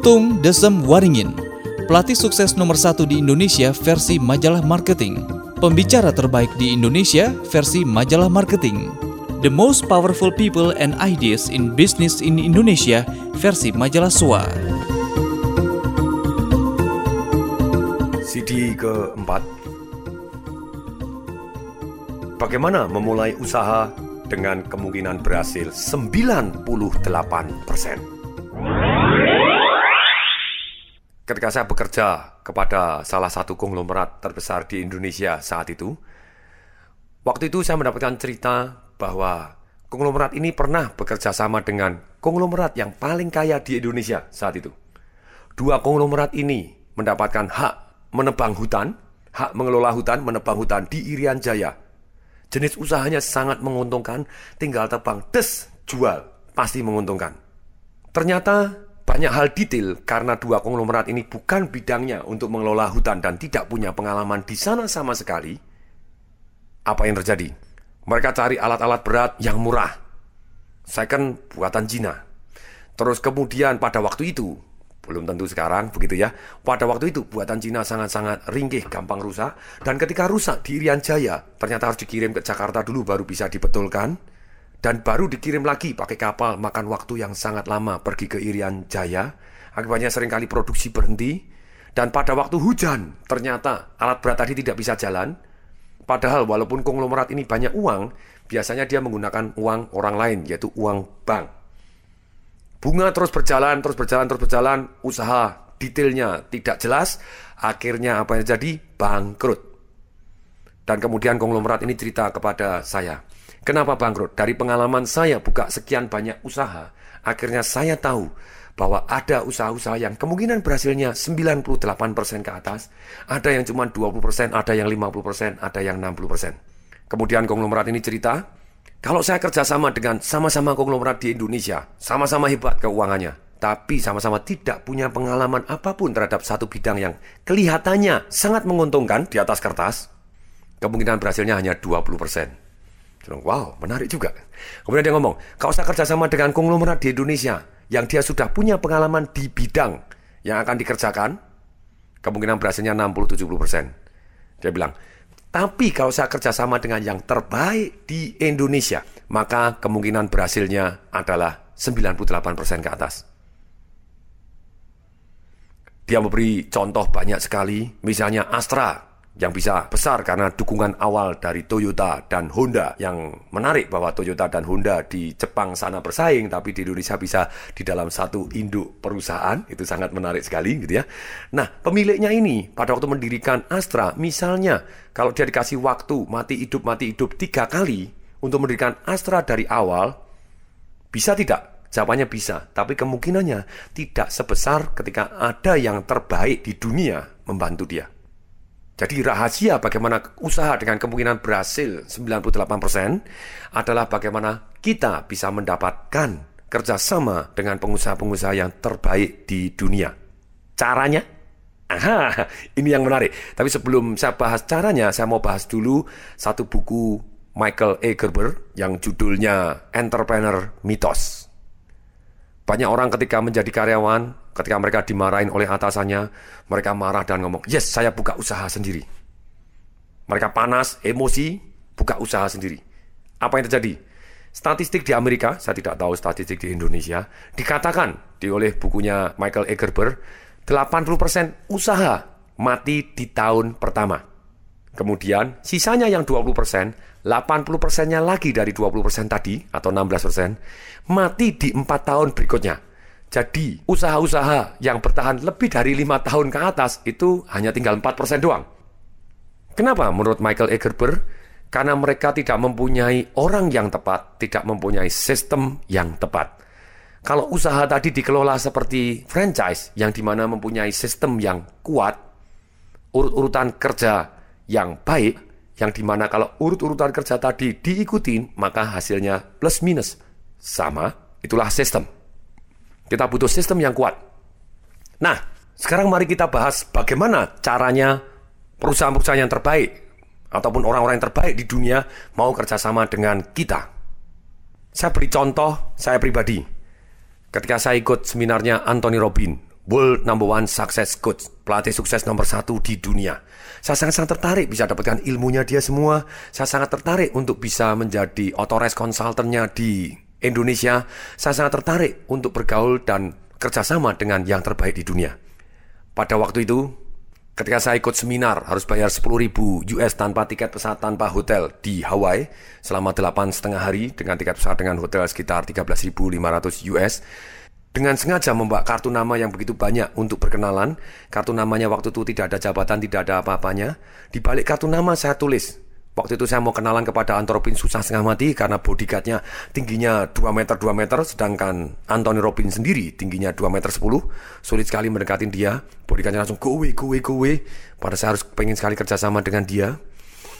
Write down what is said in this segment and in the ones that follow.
Tung Desem Waringin, pelatih sukses nomor satu di Indonesia versi majalah marketing, pembicara terbaik di Indonesia versi majalah marketing, The Most Powerful People and Ideas in Business in Indonesia versi majalah SWA. CD keempat Bagaimana memulai usaha dengan kemungkinan berhasil 98%? Ketika saya bekerja kepada salah satu konglomerat terbesar di Indonesia saat itu, waktu itu saya mendapatkan cerita bahwa konglomerat ini pernah bekerja sama dengan konglomerat yang paling kaya di Indonesia saat itu. Dua konglomerat ini mendapatkan hak menebang hutan, hak mengelola hutan, menebang hutan di Irian Jaya Jenis usahanya sangat menguntungkan, tinggal tebang, des, jual, pasti menguntungkan. Ternyata banyak hal detail karena dua konglomerat ini bukan bidangnya untuk mengelola hutan dan tidak punya pengalaman di sana sama sekali. Apa yang terjadi? Mereka cari alat-alat berat yang murah. Second buatan Cina. Terus kemudian pada waktu itu belum tentu sekarang begitu ya. Pada waktu itu buatan Cina sangat-sangat ringkih, gampang rusak. Dan ketika rusak di Irian Jaya, ternyata harus dikirim ke Jakarta dulu baru bisa dibetulkan. Dan baru dikirim lagi pakai kapal, makan waktu yang sangat lama pergi ke Irian Jaya. Akibatnya sering kali produksi berhenti. Dan pada waktu hujan, ternyata alat berat tadi tidak bisa jalan. Padahal walaupun konglomerat ini banyak uang, biasanya dia menggunakan uang orang lain, yaitu uang bank. Bunga terus berjalan, terus berjalan, terus berjalan, usaha detailnya tidak jelas, akhirnya apa yang terjadi? Bangkrut. Dan kemudian konglomerat ini cerita kepada saya, kenapa bangkrut? Dari pengalaman saya buka sekian banyak usaha, akhirnya saya tahu bahwa ada usaha-usaha yang kemungkinan berhasilnya 98% ke atas, ada yang cuma 20%, ada yang 50%, ada yang 60%. Kemudian konglomerat ini cerita, kalau saya kerjasama dengan sama-sama konglomerat di Indonesia, sama-sama hebat keuangannya, tapi sama-sama tidak punya pengalaman apa pun terhadap satu bidang yang kelihatannya sangat menguntungkan di atas kertas, kemungkinan berhasilnya hanya 20%. Wow, menarik juga. Kemudian dia ngomong, kalau saya kerjasama dengan konglomerat di Indonesia, yang dia sudah punya pengalaman di bidang yang akan dikerjakan, kemungkinan berhasilnya 60-70%. Dia bilang, tapi kalau saya kerjasama dengan yang terbaik di Indonesia, maka kemungkinan berhasilnya adalah 98% ke atas. Dia memberi contoh banyak sekali, misalnya Astra yang bisa besar karena dukungan awal dari Toyota dan Honda yang menarik bahwa Toyota dan Honda di Jepang sana bersaing tapi di Indonesia bisa di dalam satu induk perusahaan itu sangat menarik sekali gitu ya. Nah pemiliknya ini pada waktu mendirikan Astra misalnya kalau dia dikasih waktu mati hidup mati hidup tiga kali untuk mendirikan Astra dari awal bisa tidak? Jawabannya bisa, tapi kemungkinannya tidak sebesar ketika ada yang terbaik di dunia membantu dia. Jadi rahasia bagaimana usaha dengan kemungkinan berhasil 98% adalah bagaimana kita bisa mendapatkan kerjasama dengan pengusaha-pengusaha yang terbaik di dunia. Caranya? Aha, ini yang menarik. Tapi sebelum saya bahas caranya, saya mau bahas dulu satu buku Michael A. Gerber yang judulnya Entrepreneur Mythos. Banyak orang ketika menjadi karyawan Ketika mereka dimarahin oleh atasannya, mereka marah dan ngomong, yes saya buka usaha sendiri. Mereka panas, emosi, buka usaha sendiri. Apa yang terjadi? Statistik di Amerika, saya tidak tahu statistik di Indonesia, dikatakan di oleh bukunya Michael Egerber, 80% usaha mati di tahun pertama. Kemudian sisanya yang 20%, 80%-nya lagi dari 20% tadi atau 16% mati di 4 tahun berikutnya. Jadi usaha-usaha yang bertahan lebih dari lima tahun ke atas itu hanya tinggal 4% doang. Kenapa menurut Michael Egerber? Karena mereka tidak mempunyai orang yang tepat, tidak mempunyai sistem yang tepat. Kalau usaha tadi dikelola seperti franchise yang di mana mempunyai sistem yang kuat, urut-urutan kerja yang baik, yang di mana kalau urut-urutan kerja tadi diikuti, maka hasilnya plus minus. Sama, itulah sistem. Kita butuh sistem yang kuat. Nah, sekarang mari kita bahas bagaimana caranya perusahaan-perusahaan yang terbaik ataupun orang-orang yang terbaik di dunia mau kerjasama dengan kita. Saya beri contoh saya pribadi. Ketika saya ikut seminarnya Anthony Robin, World number one success coach, pelatih sukses nomor satu di dunia. Saya sangat-sangat tertarik bisa dapatkan ilmunya dia semua. Saya sangat tertarik untuk bisa menjadi authorized consultantnya di Indonesia. Saya sangat tertarik untuk bergaul dan kerjasama dengan yang terbaik di dunia. Pada waktu itu, ketika saya ikut seminar harus bayar 10 ribu US tanpa tiket pesawat tanpa hotel di Hawaii selama 8 setengah hari dengan tiket pesawat dengan hotel sekitar 13.500 US dengan sengaja membawa kartu nama yang begitu banyak untuk berkenalan. Kartu namanya waktu itu tidak ada jabatan, tidak ada apa-apanya. Di balik kartu nama saya tulis. Waktu itu saya mau kenalan kepada Anthony susah setengah mati karena bodyguardnya tingginya 2 meter 2 meter sedangkan Anthony Robin sendiri tingginya 2 meter 10 sulit sekali mendekatin dia. Bodyguardnya langsung go away go away pada saya harus pengen sekali kerjasama dengan dia.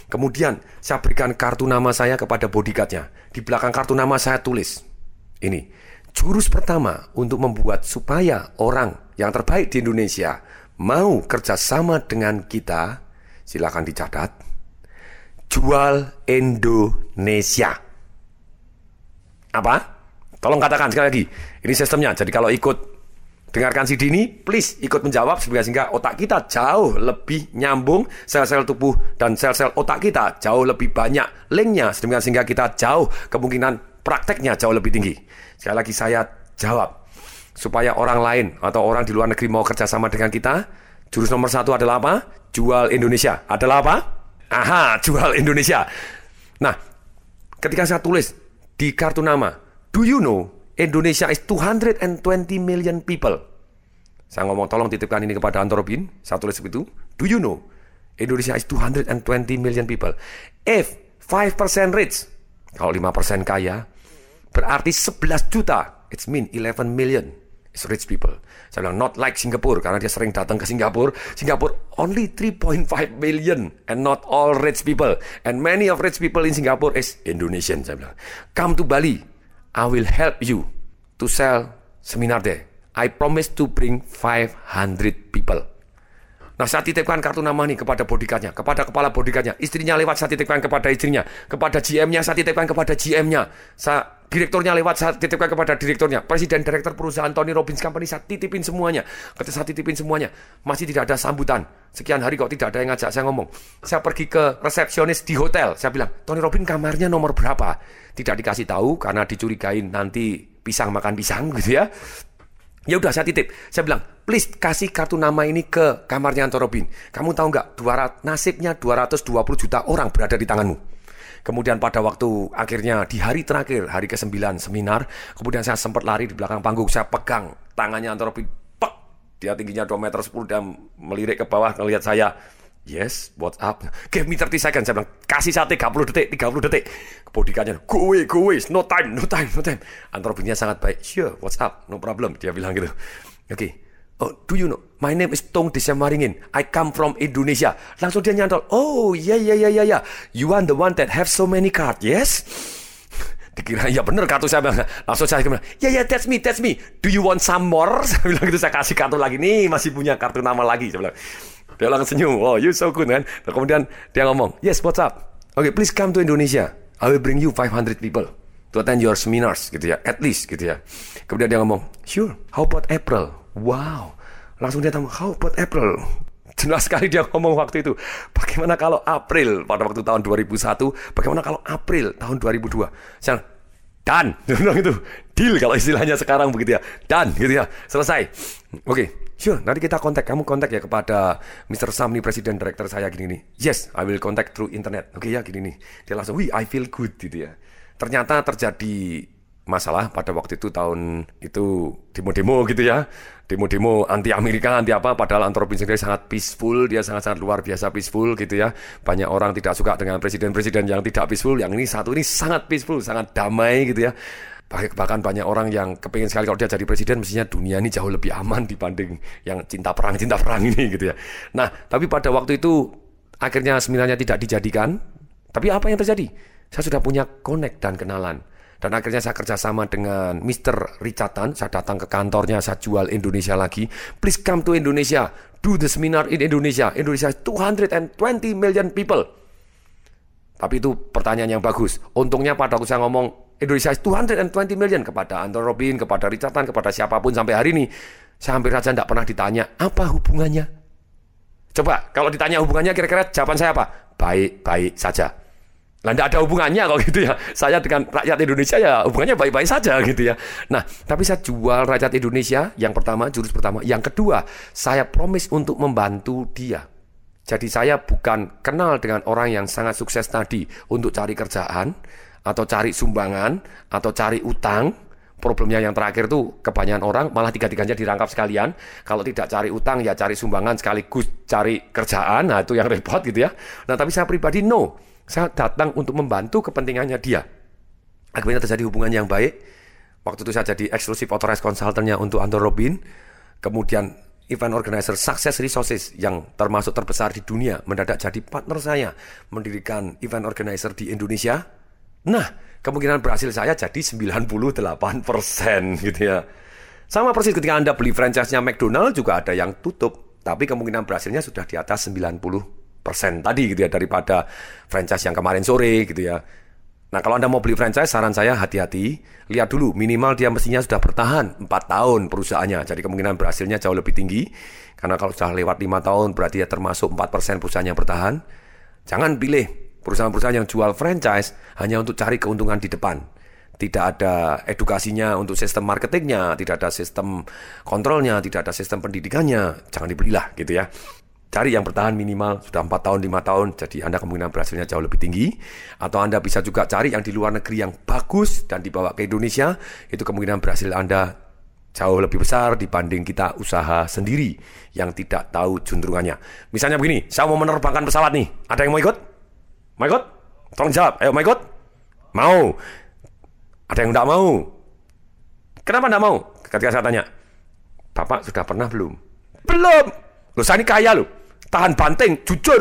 Kemudian saya berikan kartu nama saya kepada bodyguardnya. Di belakang kartu nama saya tulis ini Jurus pertama untuk membuat supaya orang yang terbaik di Indonesia mau kerjasama dengan kita, silakan dicatat. Jual Indonesia. Apa? Tolong katakan sekali lagi. Ini sistemnya. Jadi kalau ikut dengarkan CD ini, please ikut menjawab sehingga otak kita jauh lebih nyambung, sel-sel tubuh dan sel-sel otak kita jauh lebih banyak linknya, sehingga kita jauh kemungkinan prakteknya jauh lebih tinggi. Sekali lagi saya jawab. Supaya orang lain atau orang di luar negeri mau kerjasama dengan kita, jurus nomor satu adalah apa? Jual Indonesia. Adalah apa? Aha, jual Indonesia. Nah, ketika saya tulis di kartu nama, do you know Indonesia is 220 million people? Saya ngomong tolong titipkan ini kepada Anto Robin, saya tulis begitu. Do you know Indonesia is 220 million people? If 5% rich, kalau 5% kaya, Berarti 11 juta. It's mean 11 million. It's rich people. Saya bilang not like Singapore karena dia sering datang ke Singapura. Singapura only 3.5 million and not all rich people. And many of rich people in Singapore is Indonesian. Saya bilang, come to Bali. I will help you to sell seminar there. I promise to bring 500 people. Nah, saya titipkan kartu nama nih kepada bodyguardnya, kepada kepala bodyguardnya. Istrinya lewat, saya titipkan kepada istrinya. Kepada GM-nya, saya titipkan kepada GM-nya. Saya, direkturnya lewat, saya titipkan kepada direkturnya. Presiden direktur perusahaan Tony Robbins Company, saya titipin semuanya. Ketika saya titipin semuanya, masih tidak ada sambutan. Sekian hari kok tidak ada yang ngajak saya ngomong. Saya pergi ke resepsionis di hotel. Saya bilang, Tony Robbins kamarnya nomor berapa? Tidak dikasih tahu karena dicurigain nanti pisang makan pisang gitu ya. Ya udah saya titip. Saya bilang, please kasih kartu nama ini ke kamarnya Anto Robin. Kamu tahu nggak, 200, nasibnya 220 juta orang berada di tanganmu. Kemudian pada waktu akhirnya di hari terakhir, hari ke-9 seminar, kemudian saya sempat lari di belakang panggung, saya pegang tangannya Anto Robin. Pek! Dia tingginya 2 meter 10 dan melirik ke bawah ngelihat saya. Yes, what's up? Give me 30 seconds. Saya bilang, kasih saya 30 detik, 30 detik. Kebodikannya, go away, go away, no time, no time, no time. Antropinnya sangat baik. Sure, what's up? No problem. Dia bilang gitu. Oke. Okay. Oh, do you know? My name is Tong Desemaringin. I come from Indonesia. Langsung dia nyantol. Oh, ya, ya, ya, ya, ya. You are the one that have so many cards, yes? Dikira, ya bener kartu saya bilang. Langsung saya bilang, ya, ya, that's me, that's me. Do you want some more? Saya bilang gitu, saya kasih kartu lagi. Nih, masih punya kartu nama lagi. Saya bilang, dia langsung senyum. Oh, you so good kan. Dan kemudian dia ngomong, yes, what's up? Okay, please come to Indonesia. I will bring you 500 people to attend your seminars gitu ya, at least gitu ya. Kemudian dia ngomong, sure, how about April? Wow. Langsung dia tanya, how about April? Jelas sekali dia ngomong waktu itu. Bagaimana kalau April pada waktu tahun 2001? Bagaimana kalau April tahun 2002? Saya dan itu deal kalau istilahnya sekarang begitu ya dan gitu ya selesai oke okay, Sure, nanti kita kontak. Kamu kontak ya kepada Mr. Sam nih, presiden director saya gini nih. Yes, I will contact through internet. Oke okay, ya, gini nih. Dia langsung, wih, I feel good gitu ya. Ternyata terjadi masalah pada waktu itu tahun itu demo-demo gitu ya. Demo-demo anti Amerika, anti apa. Padahal Antropin sendiri sangat peaceful, dia sangat-sangat luar biasa peaceful gitu ya. Banyak orang tidak suka dengan presiden-presiden yang tidak peaceful. Yang ini satu ini sangat peaceful, sangat damai gitu ya bahkan banyak orang yang kepingin sekali kalau dia jadi presiden mestinya dunia ini jauh lebih aman dibanding yang cinta perang cinta perang ini gitu ya. Nah tapi pada waktu itu akhirnya seminarnya tidak dijadikan. Tapi apa yang terjadi? Saya sudah punya connect dan kenalan. Dan akhirnya saya kerjasama dengan Mr. Richardan. Saya datang ke kantornya, saya jual Indonesia lagi. Please come to Indonesia. Do the seminar in Indonesia. Indonesia 220 million people. Tapi itu pertanyaan yang bagus. Untungnya pada waktu saya ngomong Indonesia is 220 million kepada Anton Robin, kepada Richardson, kepada siapa pun sampai hari ini. Saya hampir saja tidak pernah ditanya, apa hubungannya? Coba, kalau ditanya hubungannya kira-kira jawaban saya apa? Baik-baik saja. Nah, tidak ada hubungannya kok gitu ya. Saya dengan rakyat Indonesia ya hubungannya baik-baik saja gitu ya. Nah, tapi saya jual rakyat Indonesia yang pertama, jurus pertama. Yang kedua, saya promise untuk membantu dia. Jadi saya bukan kenal dengan orang yang sangat sukses tadi untuk cari kerjaan, atau cari sumbangan, atau cari utang, problemnya yang terakhir tuh kebanyakan orang malah tiga-tiganya dirangkap sekalian. Kalau tidak cari utang ya cari sumbangan sekaligus cari kerjaan. Nah itu yang repot gitu ya. Nah tapi saya pribadi no. Saya datang untuk membantu kepentingannya dia. Akhirnya terjadi hubungan yang baik. Waktu itu saya jadi eksklusif authorized consultantnya untuk Anton Robin. Kemudian event organizer Success Resources yang termasuk terbesar di dunia mendadak jadi partner saya mendirikan event organizer di Indonesia. Nah, kemungkinan berhasil saya jadi 98% gitu ya. Sama persis ketika Anda beli franchise-nya McDonald juga ada yang tutup, tapi kemungkinan berhasilnya sudah di atas 90% tadi gitu ya daripada franchise yang kemarin sore gitu ya. Nah kalau Anda mau beli franchise, saran saya hati-hati. Lihat dulu, minimal dia mestinya sudah bertahan 4 tahun perusahaannya. Jadi kemungkinan berhasilnya jauh lebih tinggi. Karena kalau sudah lewat 5 tahun, berarti ya termasuk 4% perusahaan yang bertahan. Jangan pilih Perusahaan-perusahaan yang jual franchise hanya untuk cari keuntungan di depan. Tidak ada edukasinya untuk sistem marketingnya, tidak ada sistem kontrolnya, tidak ada sistem pendidikannya. Jangan dibelilah gitu ya. Cari yang bertahan minimal sudah 4 tahun, 5 tahun, jadi Anda kemungkinan berhasilnya jauh lebih tinggi. Atau Anda bisa juga cari yang di luar negeri yang bagus dan dibawa ke Indonesia, itu kemungkinan berhasil Anda jauh lebih besar dibanding kita usaha sendiri yang tidak tahu juntrungannya. Misalnya begini, saya mau menerbangkan pesawat nih, ada yang mau ikut? Ikut? Tolong jawab. Ayo, ikut? Mau. Ada yang tidak mau. Kenapa tidak mau? Ketika saya tanya, Bapak sudah pernah belum? Belum. Loh, saya ini kaya loh. Tahan banting, jujur.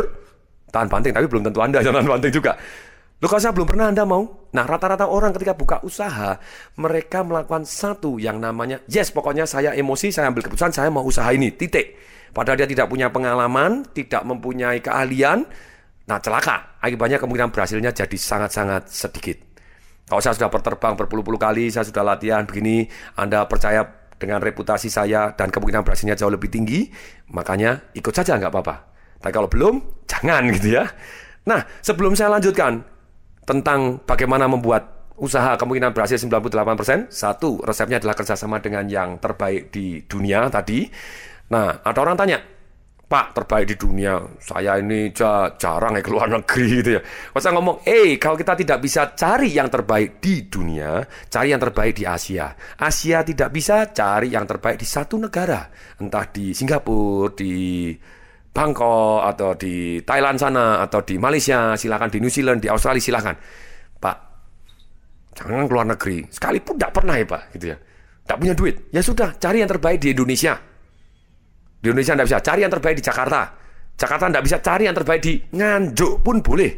Tahan banting, tapi belum tentu Anda jangan banting juga. Loh, kalau saya belum pernah Anda mau? Nah, rata-rata orang ketika buka usaha, mereka melakukan satu yang namanya, yes, pokoknya saya emosi, saya ambil keputusan, saya mau usaha ini, titik. Padahal dia tidak punya pengalaman, tidak mempunyai keahlian, Nah celaka, akibatnya kemungkinan berhasilnya jadi sangat-sangat sedikit. Kalau saya sudah berterbang berpuluh-puluh kali, saya sudah latihan begini, Anda percaya dengan reputasi saya dan kemungkinan berhasilnya jauh lebih tinggi, makanya ikut saja nggak apa-apa. Tapi kalau belum, jangan gitu ya. Nah, sebelum saya lanjutkan tentang bagaimana membuat usaha kemungkinan berhasil 98%, satu, resepnya adalah kerjasama dengan yang terbaik di dunia tadi. Nah, ada orang tanya, Pak terbaik di dunia, saya ini jarang ya keluar negeri gitu ya. Saya ngomong, eh kalau kita tidak bisa cari yang terbaik di dunia, cari yang terbaik di Asia. Asia tidak bisa cari yang terbaik di satu negara, entah di Singapura, di Bangkok, atau di Thailand sana, atau di Malaysia, silakan di New Zealand, di Australia silakan. Pak, jangan keluar negeri, sekalipun tidak pernah ya Pak, gitu ya. Tidak punya duit, ya sudah cari yang terbaik di Indonesia di Indonesia tidak bisa cari yang terbaik di Jakarta. Jakarta tidak bisa cari yang terbaik di Nganjuk pun boleh.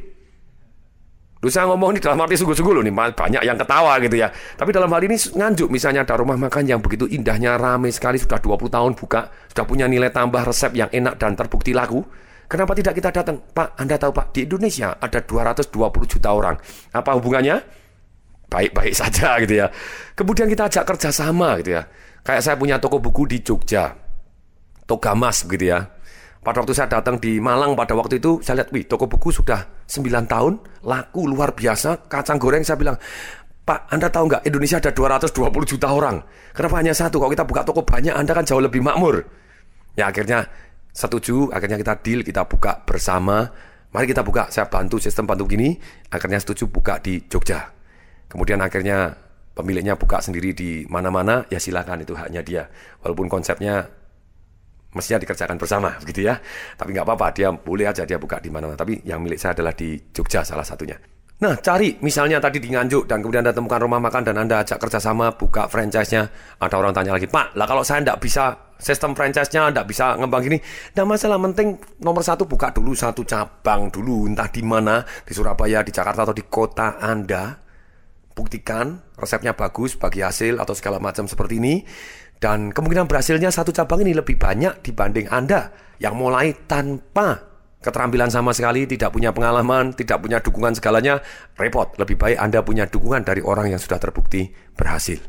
Lu saya ngomong ini dalam arti sungguh-sungguh loh nih, banyak yang ketawa gitu ya. Tapi dalam hal ini Nganjuk misalnya ada rumah makan yang begitu indahnya, ramai sekali, sudah 20 tahun buka, sudah punya nilai tambah resep yang enak dan terbukti laku. Kenapa tidak kita datang? Pak, Anda tahu Pak, di Indonesia ada 220 juta orang. Apa hubungannya? Baik-baik saja gitu ya. Kemudian kita ajak kerjasama gitu ya. Kayak saya punya toko buku di Jogja. Togamas begitu ya. Pada waktu saya datang di Malang pada waktu itu saya lihat, wih toko buku sudah 9 tahun, laku luar biasa, kacang goreng saya bilang, Pak, Anda tahu nggak Indonesia ada 220 juta orang. Kenapa hanya satu? Kalau kita buka toko banyak, Anda kan jauh lebih makmur. Ya akhirnya setuju, akhirnya kita deal, kita buka bersama. Mari kita buka, saya bantu sistem bantu gini, akhirnya setuju buka di Jogja. Kemudian akhirnya pemiliknya buka sendiri di mana-mana, ya silakan itu haknya dia. Walaupun konsepnya mestinya dikerjakan bersama begitu ya. Tapi nggak apa-apa, dia boleh aja dia buka di mana-mana. Tapi yang milik saya adalah di Jogja salah satunya. Nah, cari misalnya tadi di Nganjuk dan kemudian Anda temukan rumah makan dan Anda ajak kerjasama buka franchise-nya. Ada orang tanya lagi, Pak, lah kalau saya tidak bisa sistem franchise-nya, tidak bisa ngembang gini, tidak masalah, penting nomor satu buka dulu satu cabang dulu, entah di mana, di Surabaya, di Jakarta atau di kota Anda. Buktikan resepnya bagus, bagi hasil atau segala macam seperti ini. Dan kemungkinan berhasilnya satu cabang ini lebih banyak dibanding Anda yang mulai tanpa keterampilan sama sekali, tidak punya pengalaman, tidak punya dukungan segalanya, repot. Lebih baik Anda punya dukungan dari orang yang sudah terbukti berhasil.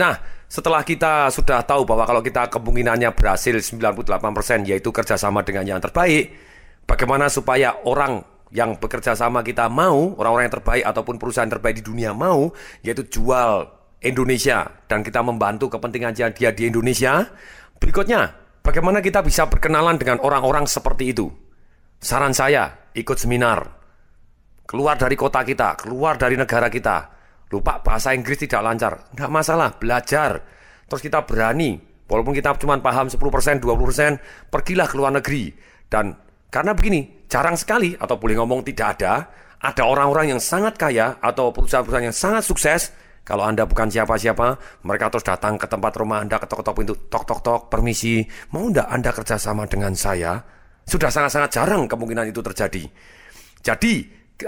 Nah, setelah kita sudah tahu bahwa kalau kita kemungkinannya berhasil 98% yaitu kerjasama dengan yang terbaik, bagaimana supaya orang yang bekerja sama kita mau, orang-orang yang terbaik ataupun perusahaan terbaik di dunia mau, yaitu jual Indonesia dan kita membantu kepentingan dia di Indonesia. Berikutnya, bagaimana kita bisa berkenalan dengan orang-orang seperti itu? Saran saya, ikut seminar. Keluar dari kota kita, keluar dari negara kita. Lupa bahasa Inggris tidak lancar. Tidak masalah, belajar. Terus kita berani, walaupun kita cuma paham 10%, 20%, pergilah ke luar negeri. Dan karena begini, jarang sekali atau boleh ngomong tidak ada, ada orang-orang yang sangat kaya atau perusahaan-perusahaan yang sangat sukses kalau Anda bukan siapa-siapa, mereka terus datang ke tempat rumah Anda, ketok-ketok pintu, tok-tok-tok, permisi, mau ndak Anda kerjasama dengan saya? Sudah sangat-sangat jarang kemungkinan itu terjadi. Jadi,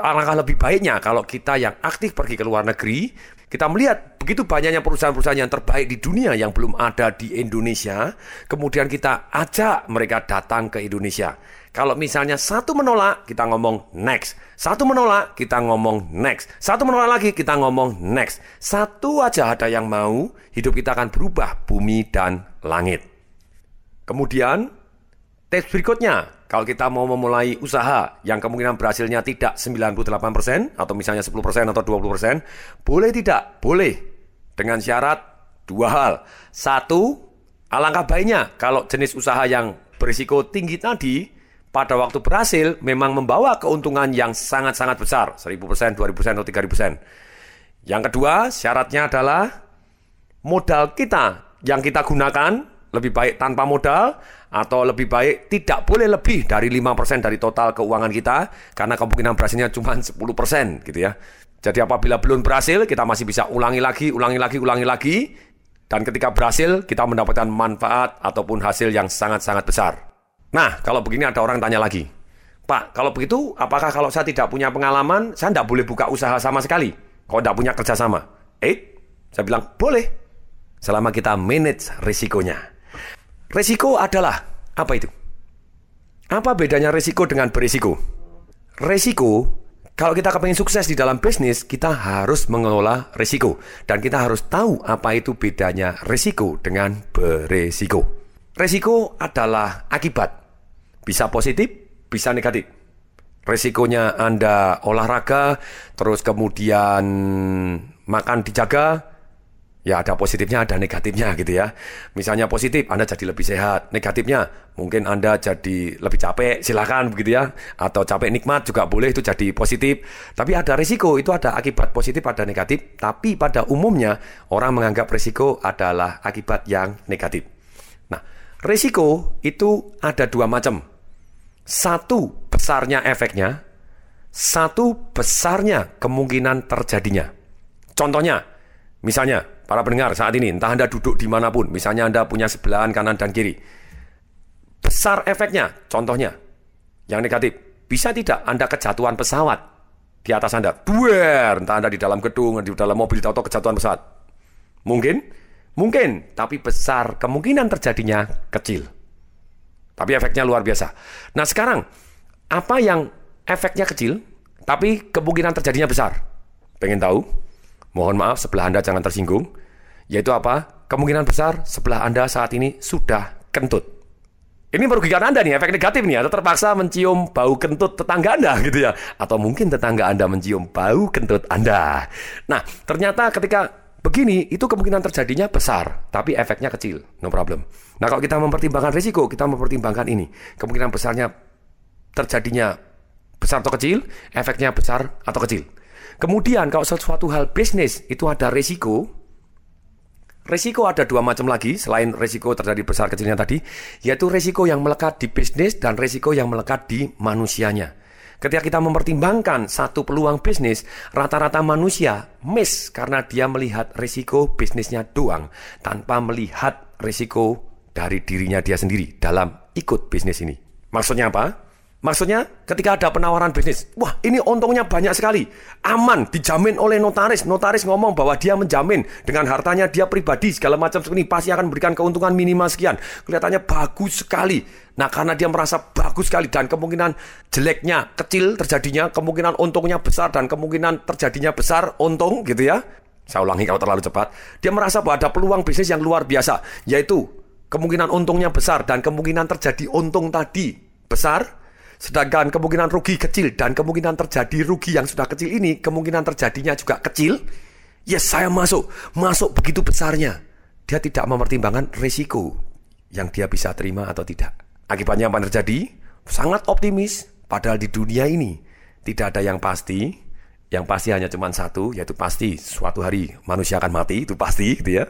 alangkah lebih baiknya kalau kita yang aktif pergi ke luar negeri, kita melihat begitu banyaknya perusahaan-perusahaan yang terbaik di dunia yang belum ada di Indonesia, kemudian kita ajak mereka datang ke Indonesia. Kalau misalnya satu menolak, kita ngomong next. Satu menolak, kita ngomong next. Satu menolak lagi, kita ngomong next. Satu aja ada yang mau, hidup kita akan berubah bumi dan langit. Kemudian, tips berikutnya, kalau kita mau memulai usaha yang kemungkinan berhasilnya tidak 98% atau misalnya 10% atau 20%, boleh tidak? Boleh. Dengan syarat dua hal. Satu, alangkah baiknya kalau jenis usaha yang berisiko tinggi tadi pada waktu berhasil memang membawa keuntungan yang sangat-sangat besar, 1000%, 2000%, atau 3000%. Yang kedua, syaratnya adalah modal kita yang kita gunakan lebih baik tanpa modal atau lebih baik tidak boleh lebih dari 5% dari total keuangan kita karena kemungkinan berhasilnya cuma 10% gitu ya. Jadi apabila belum berhasil, kita masih bisa ulangi lagi, ulangi lagi, ulangi lagi dan ketika berhasil kita mendapatkan manfaat ataupun hasil yang sangat-sangat besar. Nah, kalau begini ada orang tanya lagi. Pak, kalau begitu, apakah kalau saya tidak punya pengalaman, saya tidak boleh buka usaha sama sekali? Kalau tidak punya kerjasama? Eh, saya bilang, boleh. Selama kita manage risikonya. Risiko adalah, apa itu? Apa bedanya risiko dengan berisiko? Risiko, kalau kita kepengen sukses di dalam bisnis, kita harus mengelola risiko. Dan kita harus tahu apa itu bedanya risiko dengan berisiko. Risiko adalah akibat bisa positif, bisa negatif. Resikonya Anda olahraga, terus kemudian makan dijaga, ya ada positifnya, ada negatifnya gitu ya. Misalnya positif, Anda jadi lebih sehat. Negatifnya, mungkin Anda jadi lebih capek, silakan begitu ya. Atau capek nikmat juga boleh, itu jadi positif. Tapi ada resiko, itu ada akibat positif, ada negatif. Tapi pada umumnya, orang menganggap resiko adalah akibat yang negatif. Nah, resiko itu ada dua macam. Satu besarnya efeknya, satu besarnya kemungkinan terjadinya. Contohnya, misalnya para pendengar saat ini, entah Anda duduk di mana pun, misalnya Anda punya sebelahan kanan dan kiri. Besar efeknya, contohnya, yang negatif, bisa tidak Anda kejatuhan pesawat di atas Anda? Buer, entah Anda di dalam gedung, di dalam mobil, atau kejatuhan pesawat. Mungkin? Mungkin, tapi besar kemungkinan terjadinya kecil. Tapi efeknya luar biasa. Nah sekarang, apa yang efeknya kecil, tapi kemungkinan terjadinya besar? Pengen tahu? Mohon maaf, sebelah Anda jangan tersinggung. Yaitu apa? Kemungkinan besar sebelah Anda saat ini sudah kentut. Ini merugikan Anda nih, efek negatif nih. Atau terpaksa mencium bau kentut tetangga Anda gitu ya. Atau mungkin tetangga Anda mencium bau kentut Anda. Nah, ternyata ketika Begini, itu kemungkinan terjadinya besar, tapi efeknya kecil, no problem. Nah, kalau kita mempertimbangkan risiko, kita mempertimbangkan ini. Kemungkinan besarnya terjadinya besar atau kecil, efeknya besar atau kecil. Kemudian, kalau sesuatu hal bisnis itu ada risiko, risiko ada dua macam lagi, selain risiko terjadi besar kecilnya tadi, yaitu risiko yang melekat di bisnis dan risiko yang melekat di manusianya. Ketika kita mempertimbangkan satu peluang bisnis, rata-rata manusia miss karena dia melihat risiko bisnisnya doang tanpa melihat risiko dari dirinya dia sendiri dalam ikut bisnis ini. Maksudnya apa? Maksudnya ketika ada penawaran bisnis, wah ini untungnya banyak sekali, aman, dijamin oleh notaris. Notaris ngomong bahwa dia menjamin dengan hartanya dia pribadi segala macam seperti ini pasti akan memberikan keuntungan minimal sekian. Kelihatannya bagus sekali. Nah karena dia merasa bagus sekali dan kemungkinan jeleknya kecil terjadinya, kemungkinan untungnya besar dan kemungkinan terjadinya besar untung gitu ya. Saya ulangi kalau terlalu cepat. Dia merasa bahwa ada peluang bisnis yang luar biasa, yaitu kemungkinan untungnya besar dan kemungkinan terjadi untung tadi besar, sedangkan kemungkinan rugi kecil dan kemungkinan terjadi rugi yang sudah kecil ini kemungkinan terjadinya juga kecil. Yes, saya masuk, masuk begitu besarnya. Dia tidak mempertimbangkan risiko yang dia bisa terima atau tidak. Akibatnya apa terjadi? Sangat optimis, padahal di dunia ini tidak ada yang pasti, yang pasti hanya cuma satu, yaitu pasti suatu hari manusia akan mati, itu pasti gitu ya.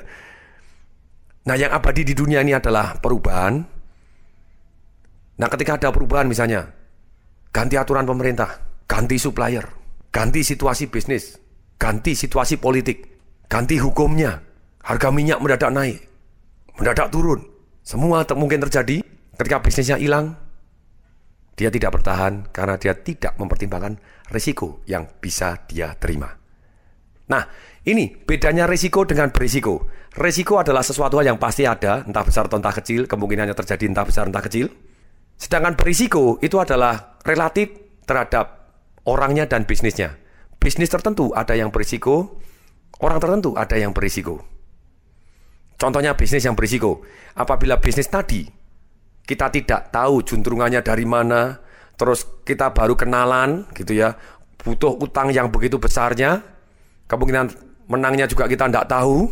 Nah yang abadi di dunia ini adalah perubahan. Nah ketika ada perubahan misalnya, ganti aturan pemerintah, ganti supplier, ganti situasi bisnis, ganti situasi politik, ganti hukumnya, harga minyak mendadak naik, mendadak turun. Semua mungkin terjadi ketika bisnisnya hilang, dia tidak bertahan karena dia tidak mempertimbangkan risiko yang bisa dia terima. Nah, ini bedanya risiko dengan berisiko. Risiko adalah sesuatu yang pasti ada, entah besar atau entah kecil, kemungkinannya terjadi entah besar entah kecil. Sedangkan berisiko itu adalah relatif terhadap orangnya dan bisnisnya. Bisnis tertentu ada yang berisiko, orang tertentu ada yang berisiko. Contohnya bisnis yang berisiko. Apabila bisnis tadi kita tidak tahu juntrungannya dari mana, terus kita baru kenalan gitu ya, butuh utang yang begitu besarnya, kemungkinan menangnya juga kita tidak tahu,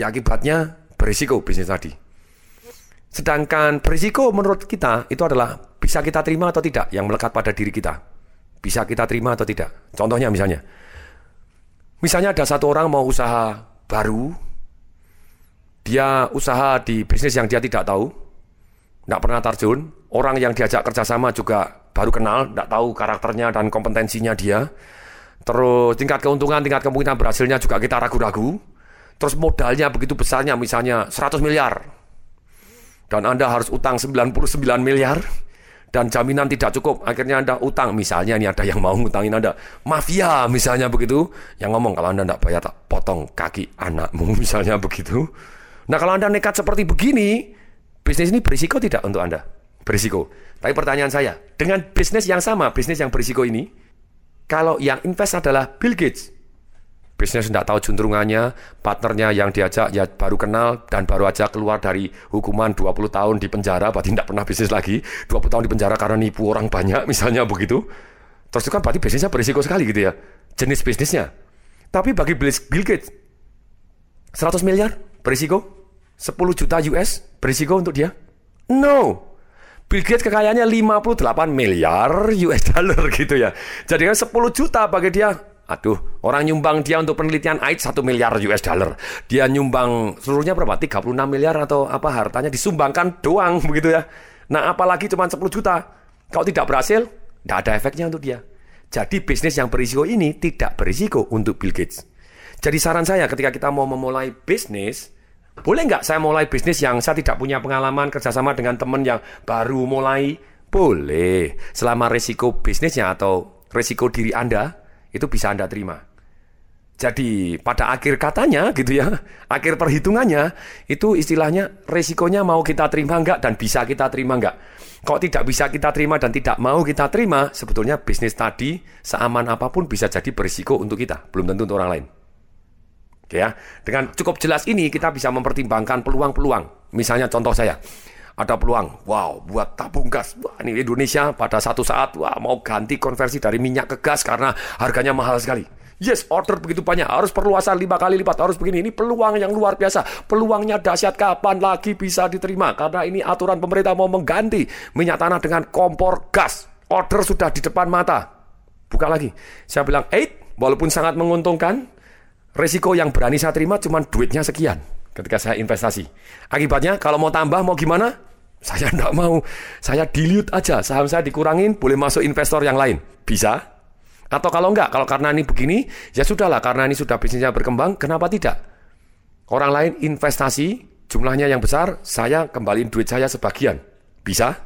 ya akibatnya berisiko bisnis tadi. Sedangkan berisiko menurut kita itu adalah bisa kita terima atau tidak yang melekat pada diri kita. Bisa kita terima atau tidak. Contohnya misalnya, misalnya ada satu orang mau usaha baru, dia usaha di bisnis yang dia tidak tahu, nggak pernah terjun. Orang yang diajak kerjasama juga baru kenal, nggak tahu karakternya dan kompetensinya dia. Terus tingkat keuntungan, tingkat kemungkinan berhasilnya juga kita ragu-ragu. Terus modalnya begitu besarnya, misalnya 100 miliar. Dan Anda harus utang 99 miliar. Dan jaminan tidak cukup, akhirnya Anda utang. Misalnya ini ada yang mau ngutangin Anda. Mafia misalnya begitu. Yang ngomong kalau Anda tidak bayar tak potong kaki anakmu misalnya begitu. Nah kalau Anda nekat seperti begini, Bisnis ini berisiko tidak untuk Anda? Berisiko. Tapi pertanyaan saya, dengan bisnis yang sama, bisnis yang berisiko ini, kalau yang invest adalah Bill Gates, bisnis tidak tahu juntrungannya, partnernya yang diajak ya baru kenal dan baru aja keluar dari hukuman 20 tahun di penjara, berarti tidak pernah bisnis lagi, 20 tahun di penjara karena nipu orang banyak, misalnya begitu. Terus itu kan berarti bisnisnya berisiko sekali gitu ya, jenis bisnisnya. Tapi bagi Bill Gates, 100 miliar berisiko, 10 juta US berisiko untuk dia? No. Bill Gates kekayaannya 58 miliar US dollar gitu ya. Jadi kan 10 juta bagi dia Aduh, orang nyumbang dia untuk penelitian AIDS 1 miliar US dollar. Dia nyumbang seluruhnya berapa? 36 miliar atau apa hartanya disumbangkan doang begitu ya. Nah, apalagi cuma 10 juta. Kalau tidak berhasil, tidak ada efeknya untuk dia. Jadi bisnis yang berisiko ini tidak berisiko untuk Bill Gates. Jadi saran saya ketika kita mau memulai bisnis, boleh nggak saya mulai bisnis yang saya tidak punya pengalaman kerjasama dengan teman yang baru mulai? Boleh, selama risiko bisnisnya atau risiko diri Anda itu bisa Anda terima. Jadi pada akhir katanya gitu ya, akhir perhitungannya itu istilahnya risikonya mau kita terima nggak dan bisa kita terima nggak. Kalau tidak bisa kita terima dan tidak mau kita terima, sebetulnya bisnis tadi seaman apa pun bisa jadi berisiko untuk kita, belum tentu untuk orang lain ya. Dengan cukup jelas ini kita bisa mempertimbangkan peluang-peluang. Misalnya contoh saya, ada peluang, wow, buat tabung gas. Wah, ini Indonesia pada satu saat wah mau ganti konversi dari minyak ke gas karena harganya mahal sekali. Yes, order begitu banyak, harus perluasan lima kali lipat, harus begini. Ini peluang yang luar biasa. Peluangnya dahsyat kapan lagi bisa diterima? Karena ini aturan pemerintah mau mengganti minyak tanah dengan kompor gas. Order sudah di depan mata. Buka lagi. Saya bilang, eight, walaupun sangat menguntungkan, Resiko yang berani saya terima cuma duitnya sekian ketika saya investasi. Akibatnya kalau mau tambah mau gimana? Saya tidak mau. Saya dilute aja. Saham saya dikurangin, boleh masuk investor yang lain. Bisa? Atau kalau enggak, kalau karena ini begini, ya sudahlah. Karena ini sudah bisnisnya berkembang, kenapa tidak? Orang lain investasi, jumlahnya yang besar, saya kembaliin duit saya sebagian. Bisa?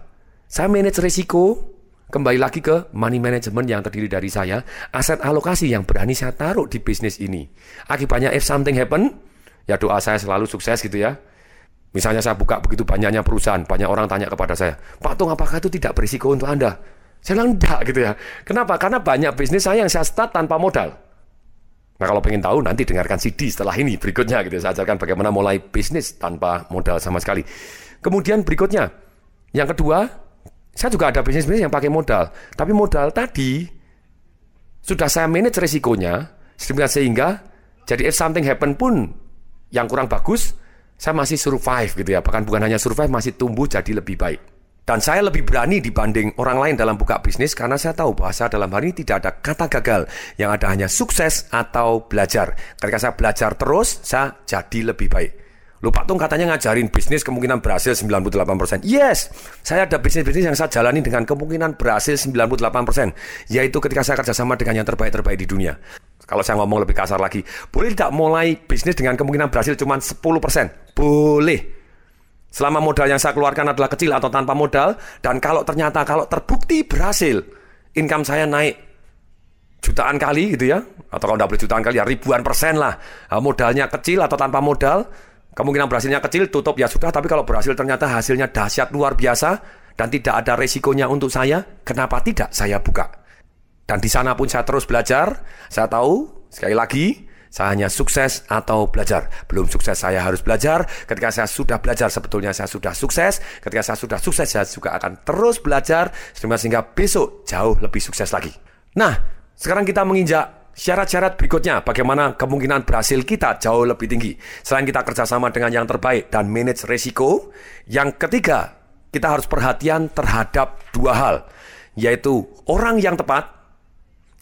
Saya manage risiko, Kembali lagi ke money management yang terdiri dari saya, aset alokasi yang berani saya taruh di bisnis ini. Akibatnya if something happen, ya doa saya selalu sukses gitu ya. Misalnya saya buka begitu banyaknya perusahaan, banyak orang tanya kepada saya, Pak Tung apakah itu tidak berisiko untuk Anda? Saya bilang enggak gitu ya. Kenapa? Karena banyak bisnis saya yang saya start tanpa modal. Nah kalau pengen tahu nanti dengarkan CD setelah ini berikutnya gitu. Saya ajarkan bagaimana mulai bisnis tanpa modal sama sekali. Kemudian berikutnya, yang kedua, saya juga ada bisnis-bisnis yang pakai modal. Tapi modal tadi sudah saya manage resikonya sehingga jadi if something happen pun yang kurang bagus, saya masih survive gitu ya. Bahkan bukan hanya survive, masih tumbuh jadi lebih baik. Dan saya lebih berani dibanding orang lain dalam buka bisnis karena saya tahu bahasa dalam hal ini tidak ada kata gagal. Yang ada hanya sukses atau belajar. Ketika saya belajar terus, saya jadi lebih baik. Lupa tuh katanya ngajarin bisnis kemungkinan berhasil 98%. Yes, saya ada bisnis-bisnis yang saya jalani dengan kemungkinan berhasil 98%. Yaitu ketika saya kerjasama dengan yang terbaik-terbaik di dunia. Kalau saya ngomong lebih kasar lagi, boleh tidak mulai bisnis dengan kemungkinan berhasil cuma 10%? Boleh. Selama modal yang saya keluarkan adalah kecil atau tanpa modal, dan kalau ternyata kalau terbukti berhasil, income saya naik jutaan kali gitu ya, atau kalau tidak boleh jutaan kali ya ribuan persen lah. Nah, modalnya kecil atau tanpa modal, kemungkinan berhasilnya kecil, tutup ya sudah. Tapi kalau berhasil ternyata hasilnya dahsyat luar biasa dan tidak ada resikonya untuk saya, kenapa tidak saya buka? Dan di sana pun saya terus belajar. Saya tahu sekali lagi saya hanya sukses atau belajar. Belum sukses saya harus belajar. Ketika saya sudah belajar sebetulnya saya sudah sukses. Ketika saya sudah sukses saya juga akan terus belajar sehingga besok jauh lebih sukses lagi. Nah, sekarang kita menginjak syarat-syarat berikutnya bagaimana kemungkinan berhasil kita jauh lebih tinggi. Selain kita kerjasama dengan yang terbaik dan manage resiko, yang ketiga kita harus perhatian terhadap dua hal, yaitu orang yang tepat,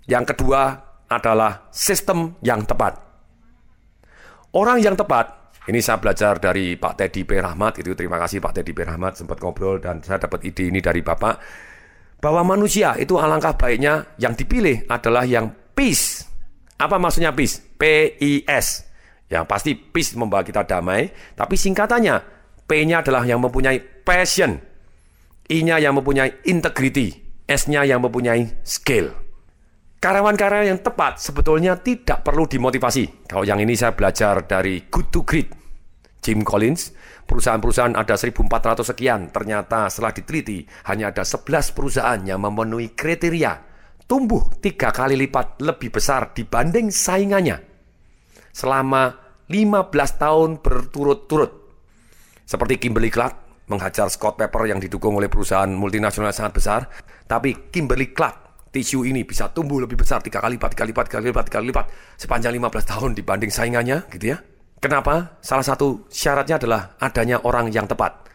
yang kedua adalah sistem yang tepat. Orang yang tepat, ini saya belajar dari Pak Teddy P. Rahmat, itu terima kasih Pak Teddy P. Rahmat sempat ngobrol dan saya dapat ide ini dari Bapak, bahwa manusia itu alangkah baiknya yang dipilih adalah yang peace. Apa maksudnya peace? P-I-S. Yang pasti peace membawa kita damai, tapi singkatannya P-nya adalah yang mempunyai passion, I-nya yang mempunyai integrity, S-nya yang mempunyai skill. Karyawan-karyawan yang tepat sebetulnya tidak perlu dimotivasi. Kalau yang ini saya belajar dari Good to Great, Jim Collins. Perusahaan-perusahaan ada 1.400 sekian. Ternyata setelah diteliti, hanya ada 11 perusahaan yang memenuhi kriteria tumbuh tiga kali lipat lebih besar dibanding saingannya selama 15 tahun berturut-turut. Seperti Kimberly Clark menghajar Scott Pepper yang didukung oleh perusahaan multinasional sangat besar, tapi Kimberly Clark tisu ini bisa tumbuh lebih besar tiga kali lipat, tiga kali lipat, tiga kali lipat, tiga kali lipat sepanjang 15 tahun dibanding saingannya, gitu ya. Kenapa? Salah satu syaratnya adalah adanya orang yang tepat.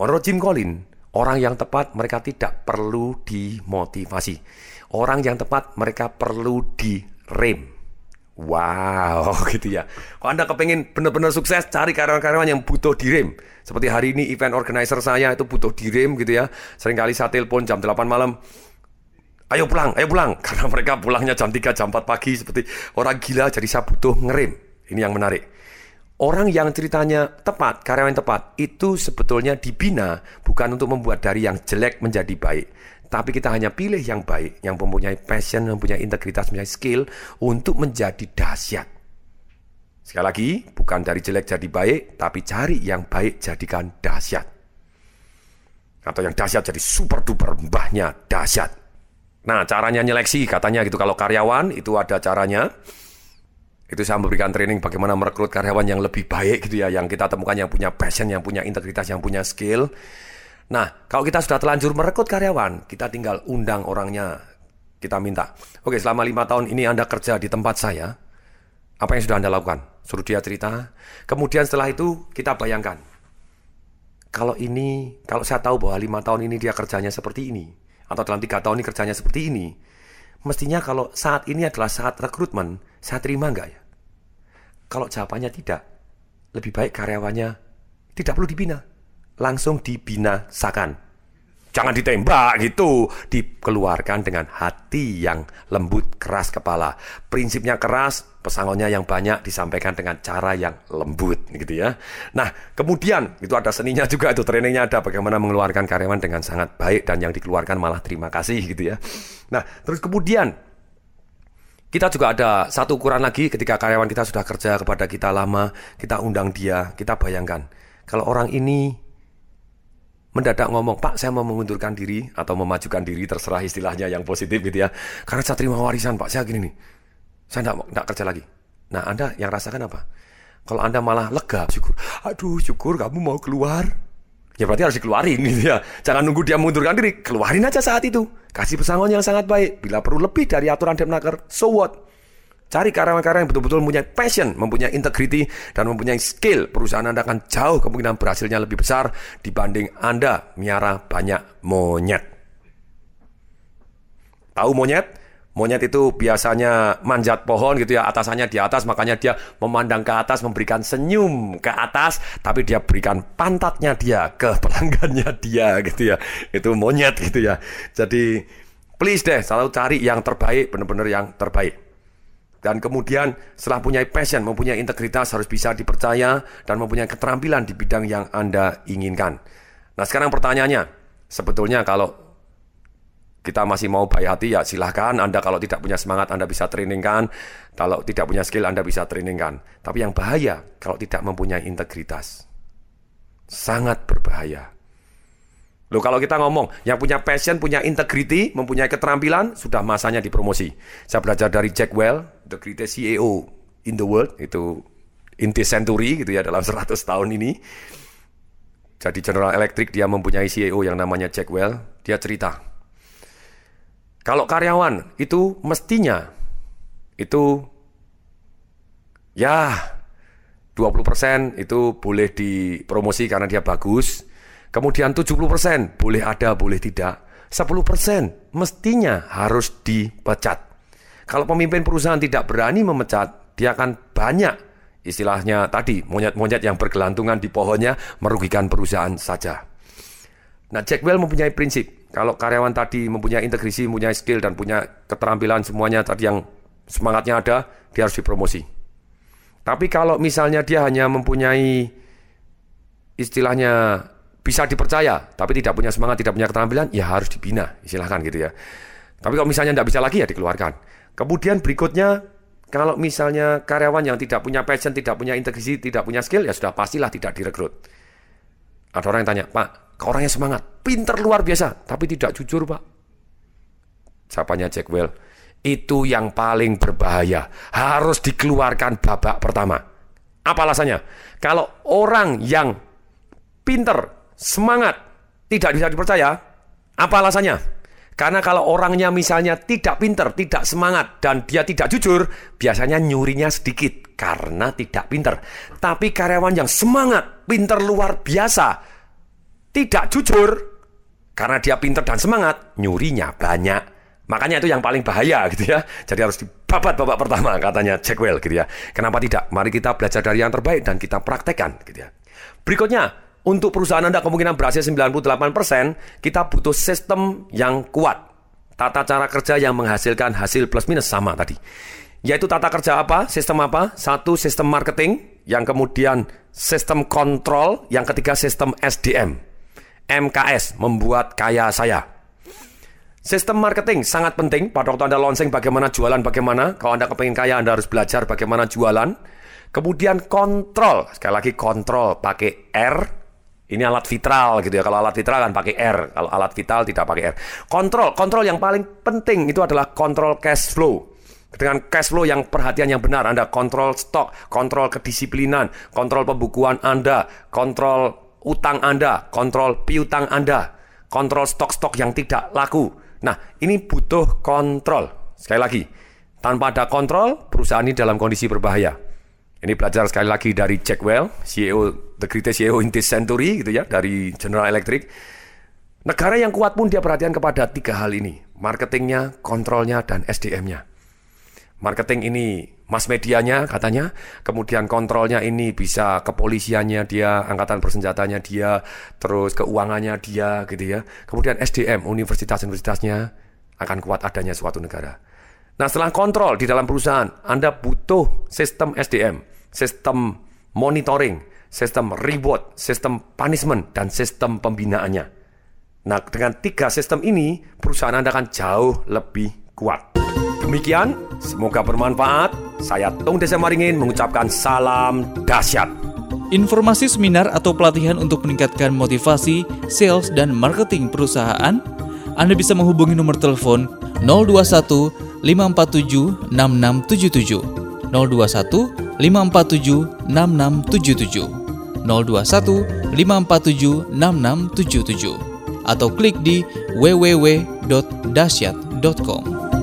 Menurut Jim Collins, orang yang tepat mereka tidak perlu dimotivasi. Orang yang tepat mereka perlu direm. Wow, gitu ya. Kalau Anda kepengen benar-benar sukses, cari karyawan-karyawan yang butuh direm. Seperti hari ini event organizer saya itu butuh direm gitu ya. Seringkali saya telepon jam 8 malam, ayo pulang, ayo pulang. Karena mereka pulangnya jam 3, jam 4 pagi seperti orang gila, jadi saya butuh ngerem. Ini yang menarik. Orang yang ceritanya tepat, karyawan yang tepat, itu sebetulnya dibina bukan untuk membuat dari yang jelek menjadi baik. Tapi kita hanya pilih yang baik, yang mempunyai passion, yang mempunyai integritas, mempunyai skill untuk menjadi dahsyat. Sekali lagi, bukan dari jelek jadi baik, tapi cari yang baik jadikan dahsyat. Atau yang dahsyat jadi super duper mbahnya dahsyat. Nah, caranya nyeleksi katanya gitu kalau karyawan itu ada caranya. Itu saya memberikan training bagaimana merekrut karyawan yang lebih baik gitu ya, yang kita temukan yang punya passion, yang punya integritas, yang punya skill. Nah, kalau kita sudah telanjur merekrut karyawan, kita tinggal undang orangnya, kita minta. Oke, selama lima tahun ini Anda kerja di tempat saya, apa yang sudah Anda lakukan? Suruh dia cerita. Kemudian setelah itu kita bayangkan, kalau ini, kalau saya tahu bahwa lima tahun ini dia kerjanya seperti ini, atau dalam tiga tahun ini kerjanya seperti ini, mestinya kalau saat ini adalah saat rekrutmen, saya terima nggak ya? Kalau jawabannya tidak, lebih baik karyawannya tidak perlu dibina, langsung dibinasakan. Jangan ditembak gitu, dikeluarkan dengan hati yang lembut, keras kepala. Prinsipnya keras, pesangonnya yang banyak disampaikan dengan cara yang lembut gitu ya. Nah, kemudian itu ada seninya juga itu trainingnya ada bagaimana mengeluarkan karyawan dengan sangat baik dan yang dikeluarkan malah terima kasih gitu ya. Nah, terus kemudian kita juga ada satu ukuran lagi ketika karyawan kita sudah kerja kepada kita lama, kita undang dia, kita bayangkan kalau orang ini mendadak ngomong, Pak saya mau mengundurkan diri atau memajukan diri, terserah istilahnya yang positif gitu ya. Karena saya terima warisan Pak, saya gini nih, saya tidak kerja lagi. Nah, Anda yang rasakan apa? Kalau Anda malah lega, syukur. Aduh, syukur kamu mau keluar. Ya berarti harus dikeluarin gitu ya. Jangan nunggu dia mengundurkan diri, keluarin aja saat itu. Kasih pesangon yang sangat baik. Bila perlu lebih dari aturan Depnaker, so what? Cari karyawan-karyawan yang betul-betul mempunyai passion, mempunyai integrity, dan mempunyai skill. Perusahaan Anda akan jauh kemungkinan berhasilnya lebih besar dibanding Anda miara banyak monyet. Tahu monyet? Monyet itu biasanya manjat pohon gitu ya, atasannya di atas, makanya dia memandang ke atas, memberikan senyum ke atas, tapi dia berikan pantatnya dia ke pelanggannya dia gitu ya. Itu monyet gitu ya. Jadi please deh selalu cari yang terbaik, benar-benar yang terbaik. Dan kemudian setelah punya passion, mempunyai integritas, harus bisa dipercaya, dan mempunyai keterampilan di bidang yang Anda inginkan. Nah sekarang pertanyaannya, sebetulnya kalau kita masih mau baik hati ya silahkan. Anda kalau tidak punya semangat Anda bisa trainingkan. Kalau tidak punya skill Anda bisa trainingkan. Tapi yang bahaya kalau tidak mempunyai integritas. Sangat berbahaya. Loh kalau kita ngomong yang punya passion, punya integrity, mempunyai keterampilan, sudah masanya dipromosi. Saya belajar dari Jack Well, the greatest CEO in the world, itu in this century gitu ya dalam 100 tahun ini. Jadi General Electric dia mempunyai CEO yang namanya Jack Well, dia cerita kalau karyawan itu mestinya itu ya 20% itu boleh dipromosi karena dia bagus. Kemudian 70% boleh ada, boleh tidak. 10% mestinya harus dipecat. Kalau pemimpin perusahaan tidak berani memecat, dia akan banyak istilahnya tadi monyet-monyet yang bergelantungan di pohonnya merugikan perusahaan saja. Nah, Jack Well mempunyai prinsip kalau karyawan tadi mempunyai integrasi, mempunyai skill dan punya keterampilan semuanya tadi yang semangatnya ada, dia harus dipromosi. Tapi kalau misalnya dia hanya mempunyai istilahnya bisa dipercaya, tapi tidak punya semangat, tidak punya keterampilan, ya harus dibina, istilahkan gitu ya. Tapi kalau misalnya tidak bisa lagi ya dikeluarkan. Kemudian berikutnya, kalau misalnya karyawan yang tidak punya passion, tidak punya integrasi, tidak punya skill, ya sudah pastilah tidak direkrut. Ada orang yang tanya, Pak, Orangnya semangat, pinter luar biasa, tapi tidak jujur pak. Sapanya Jack Well, itu yang paling berbahaya. Harus dikeluarkan babak pertama. Apa alasannya? Kalau orang yang pinter, semangat, tidak bisa dipercaya, apa alasannya? Karena kalau orangnya misalnya tidak pinter, tidak semangat, dan dia tidak jujur, biasanya nyurinya sedikit karena tidak pinter. Tapi karyawan yang semangat, pinter luar biasa, tidak jujur karena dia pinter dan semangat, nyurinya banyak. Makanya itu yang paling bahaya gitu ya. Jadi harus dibabat babak pertama katanya Jack Well gitu ya. Kenapa tidak? Mari kita belajar dari yang terbaik dan kita praktekkan gitu ya. Berikutnya, untuk perusahaan Anda kemungkinan berhasil 98%, kita butuh sistem yang kuat. Tata cara kerja yang menghasilkan hasil plus minus sama tadi. Yaitu tata kerja apa? Sistem apa? Satu, sistem marketing. Yang kemudian sistem kontrol. Yang ketiga, sistem SDM. MKS, membuat kaya saya. Sistem marketing sangat penting pada waktu Anda launching bagaimana jualan, bagaimana. Kalau Anda kepengen kaya, Anda harus belajar bagaimana jualan. Kemudian kontrol, sekali lagi kontrol pakai R. Ini alat vitral gitu ya. Kalau alat vitral kan pakai R. Kalau alat vital tidak pakai R. Kontrol, kontrol yang paling penting itu adalah kontrol cash flow dengan cash flow yang perhatian yang benar Anda kontrol stok, kontrol kedisiplinan, kontrol pembukuan Anda, kontrol utang Anda, kontrol piutang Anda, kontrol stok-stok yang tidak laku. Nah, ini butuh kontrol. Sekali lagi, tanpa ada kontrol, perusahaan ini dalam kondisi berbahaya. Ini belajar sekali lagi dari Jack Well, CEO, the greatest CEO in this century, gitu ya, dari General Electric. Negara yang kuat pun dia perhatian kepada tiga hal ini. Marketingnya, kontrolnya, dan SDM-nya. Marketing ini mass medianya katanya, kemudian kontrolnya ini bisa kepolisiannya dia, angkatan bersenjatanya dia, terus keuangannya dia gitu ya. Kemudian SDM, universitas-universitasnya akan kuat adanya suatu negara. Nah setelah kontrol di dalam perusahaan, Anda butuh sistem SDM, sistem monitoring, sistem reward, sistem punishment, dan sistem pembinaannya. Nah dengan tiga sistem ini, perusahaan Anda akan jauh lebih kuat. Demikian, semoga bermanfaat. Saya Tung Desa Maringin mengucapkan salam dahsyat. Informasi seminar atau pelatihan untuk meningkatkan motivasi, sales, dan marketing perusahaan, Anda bisa menghubungi nomor telepon 021 547 6677. 021 547 6677 021 547 6677 atau klik di www.dasyat.com.